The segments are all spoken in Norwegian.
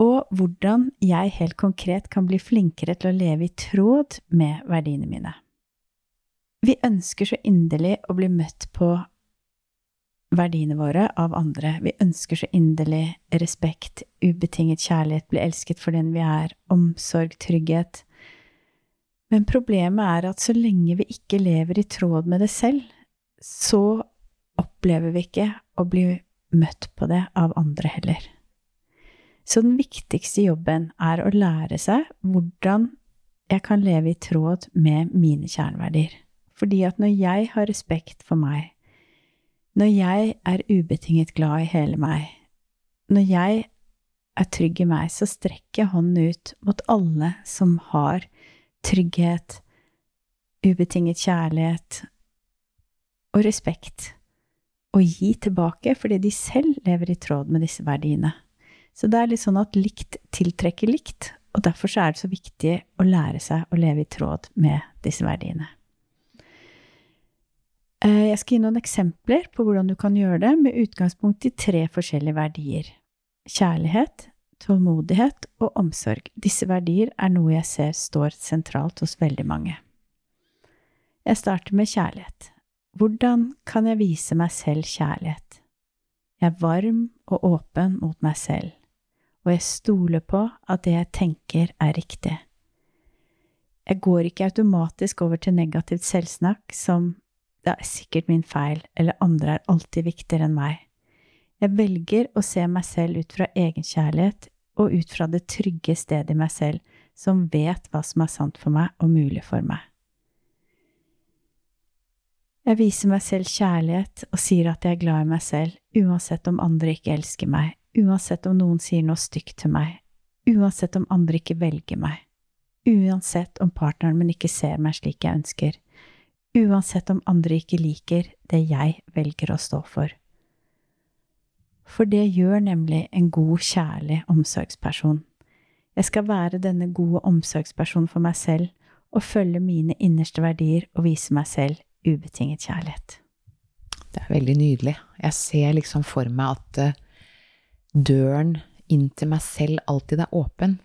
og hvordan jeg helt konkret kan bli flinkere til å leve i tråd med verdiene mine. Vi ønsker så inderlig å bli møtt på verdiene våre av andre. Vi ønsker så inderlig respekt, ubetinget kjærlighet, bli elsket for den vi er, omsorg, trygghet. Men problemet er at så lenge vi ikke lever i tråd med det selv, så opplever vi ikke å bli møtt på det av andre heller. Så den viktigste jobben er å lære seg hvordan jeg kan leve i tråd med mine kjerneverdier. Fordi at når jeg har respekt for meg, når jeg er ubetinget glad i hele meg, når jeg er trygg i meg, så strekker jeg hånden ut mot alle som har trygghet, ubetinget kjærlighet og respekt, og gi tilbake fordi de selv lever i tråd med disse verdiene. Så det er litt sånn at likt tiltrekker likt, og derfor er det så viktig å lære seg å leve i tråd med disse verdiene. Eh, jeg skal gi noen eksempler på hvordan du kan gjøre det, med utgangspunkt i tre forskjellige verdier. Kjærlighet, tålmodighet og omsorg. Disse verdier er noe jeg ser står sentralt hos veldig mange. Jeg starter med kjærlighet. Hvordan kan jeg vise meg selv kjærlighet? Jeg er varm og åpen mot meg selv og jeg stoler på at det jeg tenker, er riktig. Jeg går ikke automatisk over til negativt selvsnakk som det er sikkert min feil, eller andre er alltid viktigere enn meg. Jeg velger å se meg selv ut fra egenkjærlighet og ut fra det trygge stedet i meg selv, som vet hva som er sant for meg og mulig for meg. Jeg viser meg selv kjærlighet og sier at jeg er glad i meg selv, uansett om andre ikke elsker meg, uansett om noen sier noe stygt til meg, uansett om andre ikke velger meg, uansett om partneren min ikke ser meg slik jeg ønsker, uansett om andre ikke liker det jeg velger å stå for. For det gjør nemlig en god, kjærlig omsorgsperson. Jeg skal være denne gode omsorgspersonen for meg selv og følge mine innerste verdier og vise meg selv ubetinget kjærlighet. Det er veldig nydelig. Jeg ser liksom for meg at eh, døren inn til meg selv alltid er åpen,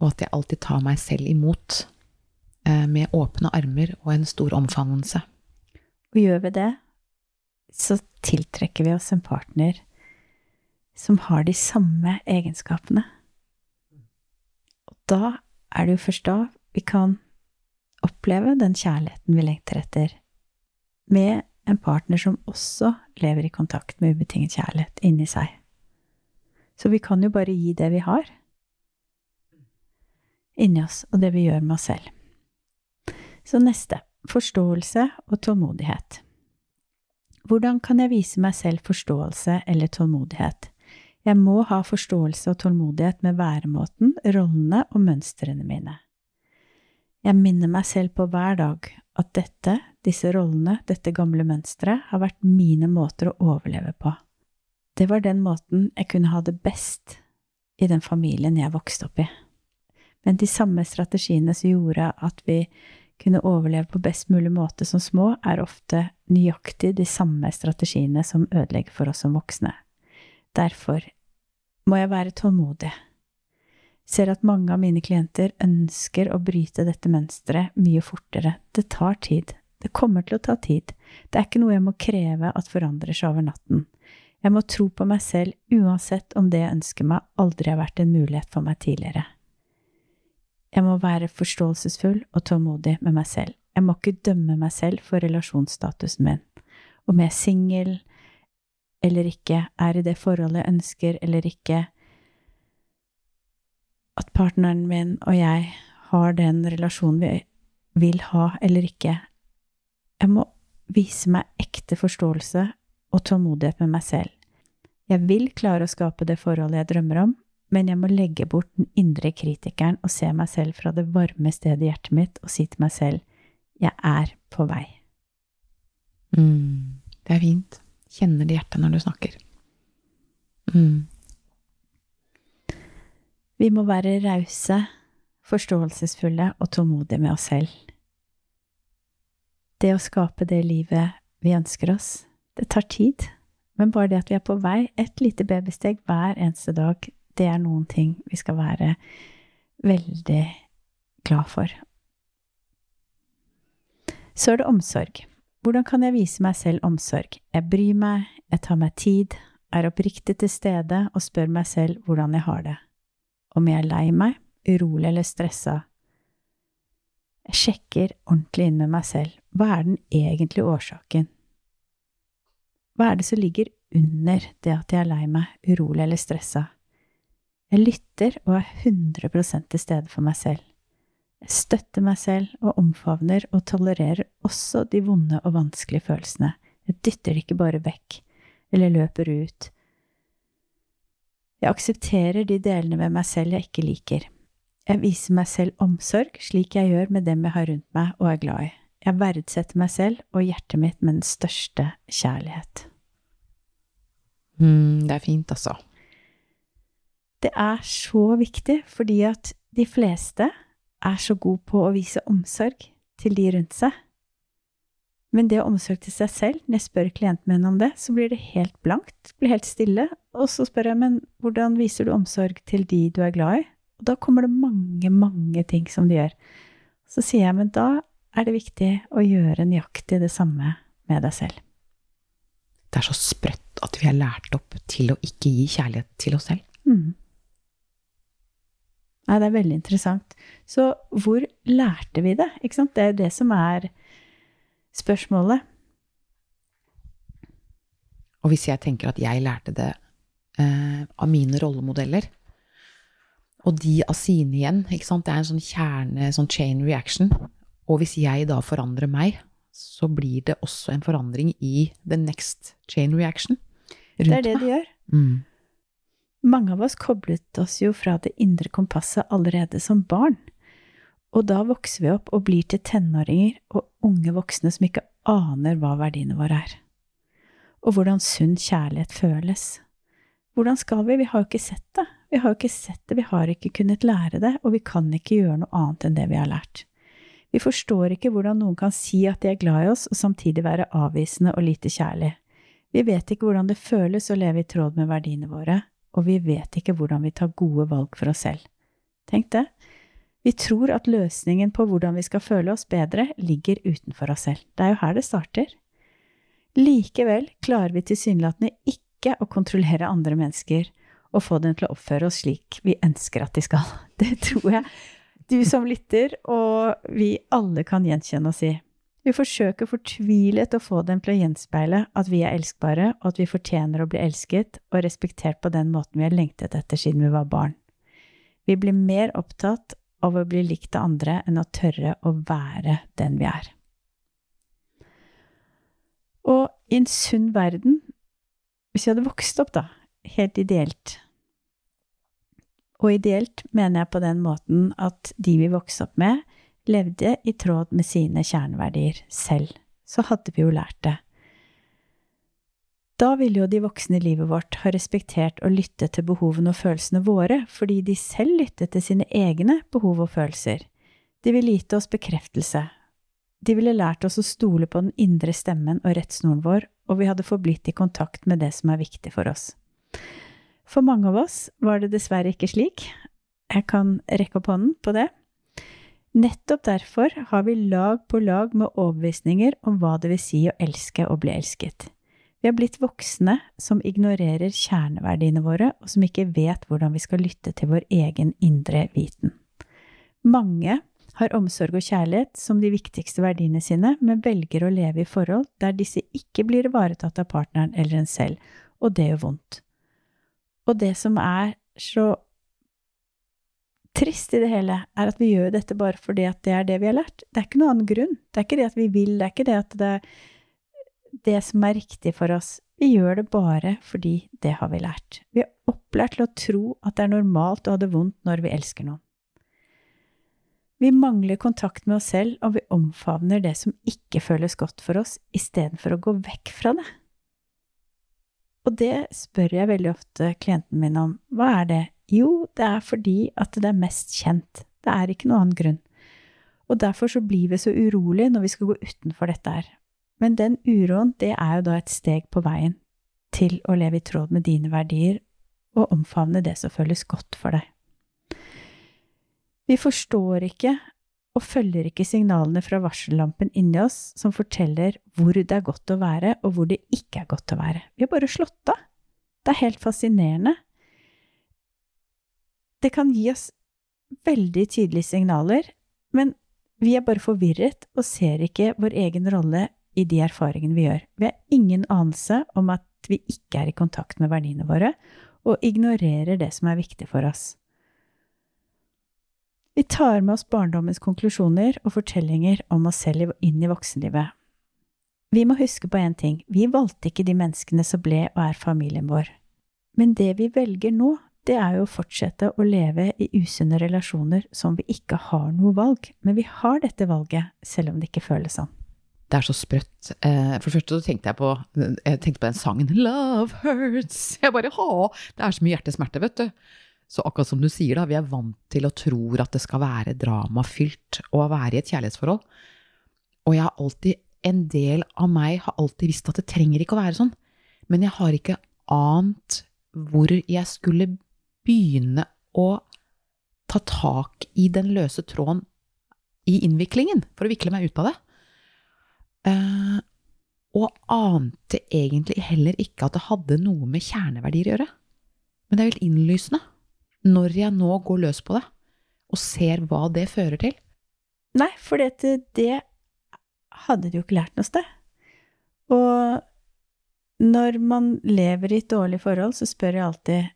og at jeg alltid tar meg selv imot eh, med åpne armer og en stor omfavnelse. Og gjør vi det, så tiltrekker vi oss en partner som har de samme egenskapene. Og da er det jo først da vi kan oppleve den kjærligheten vi lengter etter, med en partner som også lever i kontakt med ubetinget kjærlighet inni seg. Så vi kan jo bare gi det vi har inni oss, og det vi gjør med oss selv. Så neste forståelse og tålmodighet. Hvordan kan jeg vise meg selv forståelse eller tålmodighet? Jeg må ha forståelse og tålmodighet med væremåten, rollene og mønstrene mine. Jeg minner meg selv på hver dag at dette, disse rollene, dette gamle mønsteret, har vært mine måter å overleve på. Det var den måten jeg kunne ha det best i den familien jeg vokste opp i. Men de samme strategiene som gjorde at vi kunne overleve på best mulig måte som små, er ofte nøyaktig de samme strategiene som ødelegger for oss som voksne. Derfor må jeg være tålmodig. Ser at mange av mine klienter ønsker å bryte dette mønsteret mye fortere. Det tar tid. Det kommer til å ta tid. Det er ikke noe jeg må kreve at forandrer seg over natten. Jeg må tro på meg selv uansett om det jeg ønsker meg, aldri har vært en mulighet for meg tidligere. Jeg må være forståelsesfull og tålmodig med meg selv. Jeg må ikke dømme meg selv for relasjonsstatusen min. Om jeg er singel eller ikke, er i det forholdet jeg ønsker eller ikke, at partneren min og jeg har den relasjonen vi vil ha eller ikke. Jeg må vise meg ekte forståelse og tålmodighet med meg selv. Jeg vil klare å skape det forholdet jeg drømmer om, men jeg må legge bort den indre kritikeren og se meg selv fra det varme stedet i hjertet mitt og si til meg selv jeg er på vei. Mm, det er fint. Kjenner det hjertet når du snakker. Mm. Vi må være rause, forståelsesfulle og tålmodige med oss selv. Det å skape det livet vi ønsker oss, det tar tid, men bare det at vi er på vei, et lite babysteg hver eneste dag, det er noen ting vi skal være veldig glad for. Så er det omsorg. Hvordan kan jeg vise meg selv omsorg? Jeg bryr meg, jeg tar meg tid, er oppriktig til stede og spør meg selv hvordan jeg har det. Om jeg er lei meg, urolig eller stressa. Jeg sjekker ordentlig inn med meg selv. Hva er den egentlige årsaken? Hva er det som ligger under det at jeg er lei meg, urolig eller stressa? Jeg lytter og er 100% til stede for meg selv. Jeg støtter meg selv og omfavner og tolererer også de vonde og vanskelige følelsene. Jeg dytter det ikke bare vekk eller løper ut. Jeg aksepterer de delene ved meg selv jeg ikke liker. Jeg viser meg selv omsorg, slik jeg gjør med dem jeg har rundt meg og er glad i. Jeg verdsetter meg selv og hjertet mitt med den største kjærlighet. Mm, det er fint, altså. Det er så viktig, fordi at de fleste er så gode på å vise omsorg til de rundt seg. Men det å omsorg til seg selv, når jeg spør klienten min om det, så blir det helt blankt, blir helt stille. Og så spør jeg, men hvordan viser du omsorg til de du er glad i? Og da kommer det mange, mange ting som de gjør. Så sier jeg, men da er det viktig å gjøre nøyaktig det samme med deg selv. Det er så sprøtt at vi er lært opp til å ikke gi kjærlighet til oss selv. Mm. Nei, det er veldig interessant. Så hvor lærte vi det? Det er det som er spørsmålet. Og hvis jeg tenker at jeg lærte det eh, av mine rollemodeller, og de av sine igjen, det er en sånn kjerne, sånn chain reaction, og hvis jeg da forandrer meg, så blir det også en forandring i the next chain reaction. Det er det de gjør. Mm. Mange av oss koblet oss jo fra det indre kompasset allerede som barn. Og da vokser vi opp og blir til tenåringer og unge voksne som ikke aner hva verdiene våre er. Og hvordan sunn kjærlighet føles. Hvordan skal vi? Vi har jo ikke sett det. Vi har jo ikke sett det, vi har ikke kunnet lære det, og vi kan ikke gjøre noe annet enn det vi har lært. Vi forstår ikke hvordan noen kan si at de er glad i oss, og samtidig være avvisende og lite kjærlig. Vi vet ikke hvordan det føles å leve i tråd med verdiene våre, og vi vet ikke hvordan vi tar gode valg for oss selv. Tenk det. Vi tror at løsningen på hvordan vi skal føle oss bedre, ligger utenfor oss selv. Det er jo her det starter. Likevel klarer vi tilsynelatende ikke å kontrollere andre mennesker og få dem til å oppføre oss slik vi ønsker at de skal. Det tror jeg du som lytter, og vi alle kan gjenkjenne oss i. Vi forsøker fortvilet å få dem til å gjenspeile at vi er elskbare, og at vi fortjener å bli elsket og respektert på den måten vi har lengtet etter siden vi var barn. Vi blir mer opptatt av å bli likt av andre enn å tørre å være den vi er. Og i en sunn verden, hvis vi hadde vokst opp, da, helt ideelt Og ideelt mener jeg på den måten at de vi vokste opp med, levde i tråd med sine kjerneverdier selv, så hadde vi jo lært det. Da ville jo de voksne i livet vårt ha respektert og lyttet til behovene og følelsene våre, fordi de selv lyttet til sine egne behov og følelser. De ville gitt oss bekreftelse. De ville lært oss å stole på den indre stemmen og rettsnoren vår, og vi hadde forblitt i kontakt med det som er viktig for oss. For mange av oss var det dessverre ikke slik. Jeg kan rekke opp hånden på det. Nettopp derfor har vi lag på lag med overbevisninger om hva det vil si å elske og bli elsket. Vi har blitt voksne som ignorerer kjerneverdiene våre, og som ikke vet hvordan vi skal lytte til vår egen indre viten. Mange har omsorg og kjærlighet som de viktigste verdiene sine, men velger å leve i forhold der disse ikke blir ivaretatt av partneren eller en selv, og det gjør vondt. Og det som er så trist i det hele, er at vi gjør dette bare fordi at det er det vi har lært. Det er ikke noen annen grunn. Det er ikke det at vi vil, det er ikke det at det det som er riktig for oss. Vi gjør det bare fordi det har vi lært. Vi er opplært til å tro at det er normalt å ha det vondt når vi elsker noen. Vi mangler kontakt med oss selv, og vi omfavner det som ikke føles godt for oss, istedenfor å gå vekk fra det. Og det spør jeg veldig ofte klienten min om. Hva er det? Jo, det er fordi at det er mest kjent. Det er ikke noen annen grunn. Og derfor så blir vi så urolige når vi skal gå utenfor dette her. Men den uroen, det er jo da et steg på veien til å leve i tråd med dine verdier og omfavne det som føles godt for deg. Vi forstår ikke og følger ikke signalene fra varsellampen inni oss som forteller hvor det er godt å være, og hvor det ikke er godt å være. Vi har bare slått av. Det er helt fascinerende. Det kan gi oss veldig tydelige signaler, men vi er bare forvirret og ser ikke vår egen rolle i de erfaringene vi gjør. Vi har ingen anelse om at vi ikke er i kontakt med verdiene våre, og ignorerer det som er viktig for oss. Vi tar med oss barndommens konklusjoner og fortellinger om oss selv inn i voksenlivet. Vi må huske på én ting, vi valgte ikke de menneskene som ble og er familien vår. Men det vi velger nå, det er jo å fortsette å leve i usunne relasjoner som vi ikke har noe valg, men vi har dette valget, selv om det ikke føles sånn. Det er så sprøtt. Eh, for det første tenkte jeg på, jeg tenkte på den sangen 'Love Hurts'. Jeg bare, ha, Det er så mye hjertesmerte, vet du. Så akkurat som du sier, da, vi er vant til og tror at det skal være dramafylt å være i et kjærlighetsforhold. Og jeg har alltid, en del av meg har alltid visst at det trenger ikke å være sånn. Men jeg har ikke ant hvor jeg skulle begynne å ta tak i den løse tråden i innviklingen, for å vikle meg ut av det. Uh, og ante egentlig heller ikke at det hadde noe med kjerneverdier å gjøre. Men det er helt innlysende når jeg nå går løs på det, og ser hva det fører til? Nei, for det, det hadde du jo ikke lært noe sted. Og når man lever i et dårlig forhold, så spør jeg alltid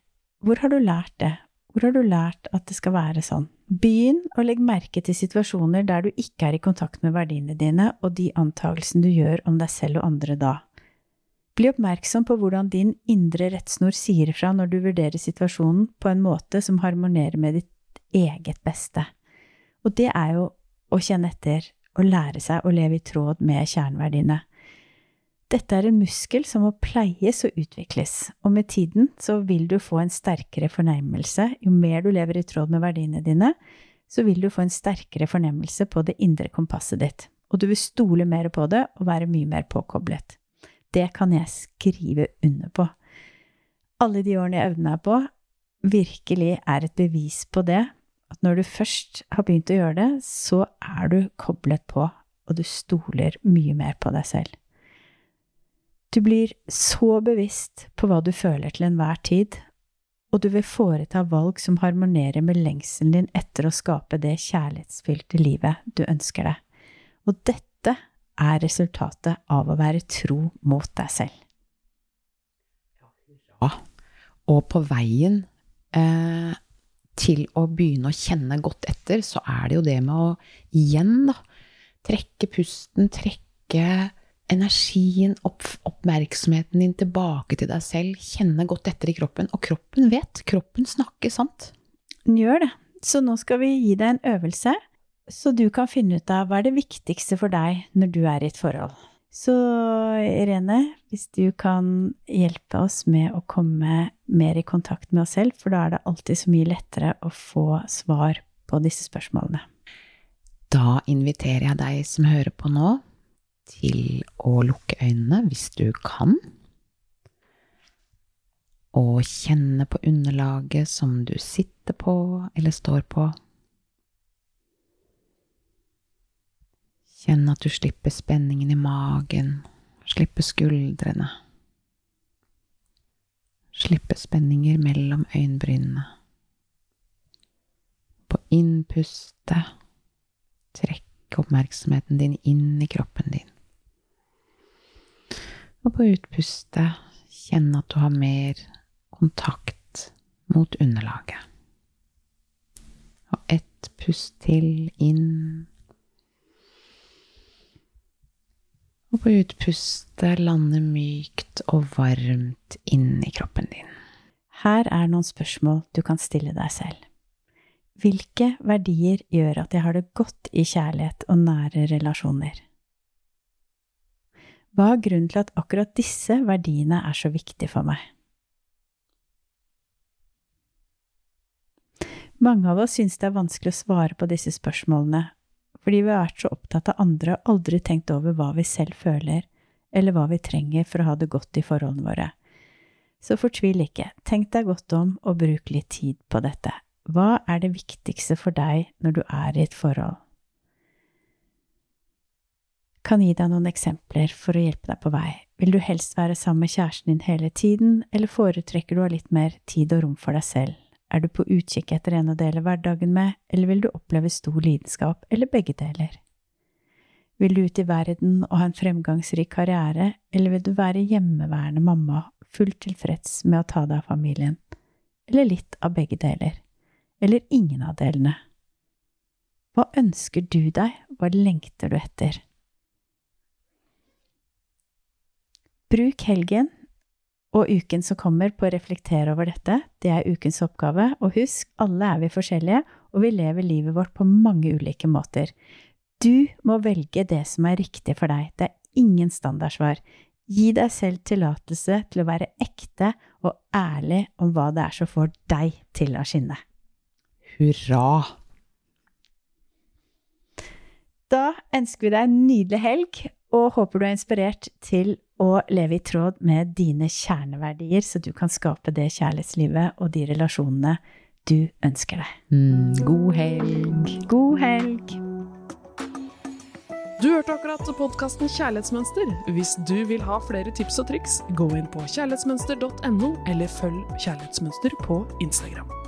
hvor har du lært det? Hvor har du lært at det skal være sånn? Begynn å legge merke til situasjoner der du ikke er i kontakt med verdiene dine og de antagelsene du gjør om deg selv og andre da. Bli oppmerksom på hvordan din indre rettsnor sier fra når du vurderer situasjonen på en måte som harmonerer med ditt eget beste. Og det er jo å kjenne etter og lære seg å leve i tråd med kjerneverdiene. Dette er en muskel som må pleies og utvikles, og med tiden så vil du få en sterkere fornemmelse. Jo mer du lever i tråd med verdiene dine, så vil du få en sterkere fornemmelse på det indre kompasset ditt, og du vil stole mer på det og være mye mer påkoblet. Det kan jeg skrive under på. Alle de årene jeg øvde meg på, virkelig er et bevis på det. At når du først har begynt å gjøre det, så er du koblet på, og du stoler mye mer på deg selv. Du blir så bevisst på hva du føler til enhver tid, og du vil foreta valg som harmonerer med lengselen din etter å skape det kjærlighetsfylte livet du ønsker deg. Og dette er resultatet av å være tro mot deg selv. Ja, og på veien eh, til å begynne å kjenne godt etter, så er det jo det med å igjen, da, trekke pusten, trekke energien, opp, oppmerksomheten din tilbake til deg selv, kjenne godt etter i kroppen. Og kroppen vet, kroppen snakker sant. Den gjør det. Så nå skal vi gi deg en øvelse så du kan finne ut av hva er det viktigste for deg når du er i et forhold. Så Irene, hvis du kan hjelpe oss med å komme mer i kontakt med oss selv, for da er det alltid så mye lettere å få svar på disse spørsmålene. Da inviterer jeg deg som hører på nå, til å lukke øynene hvis du kan. Og kjenne på underlaget som du sitter på eller står på. Kjenn at du slipper spenningen i magen, slipper skuldrene. Slippe spenninger mellom øyenbrynene. På innpustet trekk oppmerksomheten din inn i kroppen din. Og på utpustet kjenn at du har mer kontakt mot underlaget. Og ett pust til inn Og på utpustet lande mykt og varmt inn i kroppen din. Her er noen spørsmål du kan stille deg selv. Hvilke verdier gjør at jeg har det godt i kjærlighet og nære relasjoner? Hva er grunnen til at akkurat disse verdiene er så viktige for meg? Mange av oss syns det er vanskelig å svare på disse spørsmålene, fordi vi har vært så opptatt av andre og aldri tenkt over hva vi selv føler, eller hva vi trenger for å ha det godt i forholdene våre. Så fortvil ikke, tenk deg godt om og bruk litt tid på dette. Hva er det viktigste for deg når du er i et forhold? Kan gi deg noen eksempler for å hjelpe deg på vei. Vil du helst være sammen med kjæresten din hele tiden, eller foretrekker du å ha litt mer tid og rom for deg selv? Er du på utkikk etter en å dele hverdagen med, eller vil du oppleve stor lidenskap, eller begge deler? Vil du ut i verden og ha en fremgangsrik karriere, eller vil du være hjemmeværende mamma, fullt tilfreds med å ta deg av familien, eller litt av begge deler? eller ingen av delene? Hva ønsker du deg, hva lengter du etter? Bruk helgen og uken som kommer på å reflektere over dette, det er ukens oppgave, og husk, alle er vi forskjellige, og vi lever livet vårt på mange ulike måter. Du må velge det som er riktig for deg, det er ingen standardsvar. Gi deg selv tillatelse til å være ekte og ærlig om hva det er som får deg til å skinne. Hurra! Da ønsker vi deg en nydelig helg, og håper du er inspirert til å leve i tråd med dine kjerneverdier, så du kan skape det kjærlighetslivet og de relasjonene du ønsker deg. Mm, god helg! God helg! Du hørte akkurat podkasten Kjærlighetsmønster. Hvis du vil ha flere tips og triks, gå inn på kjærlighetsmønster.no, eller følg Kjærlighetsmønster på Instagram.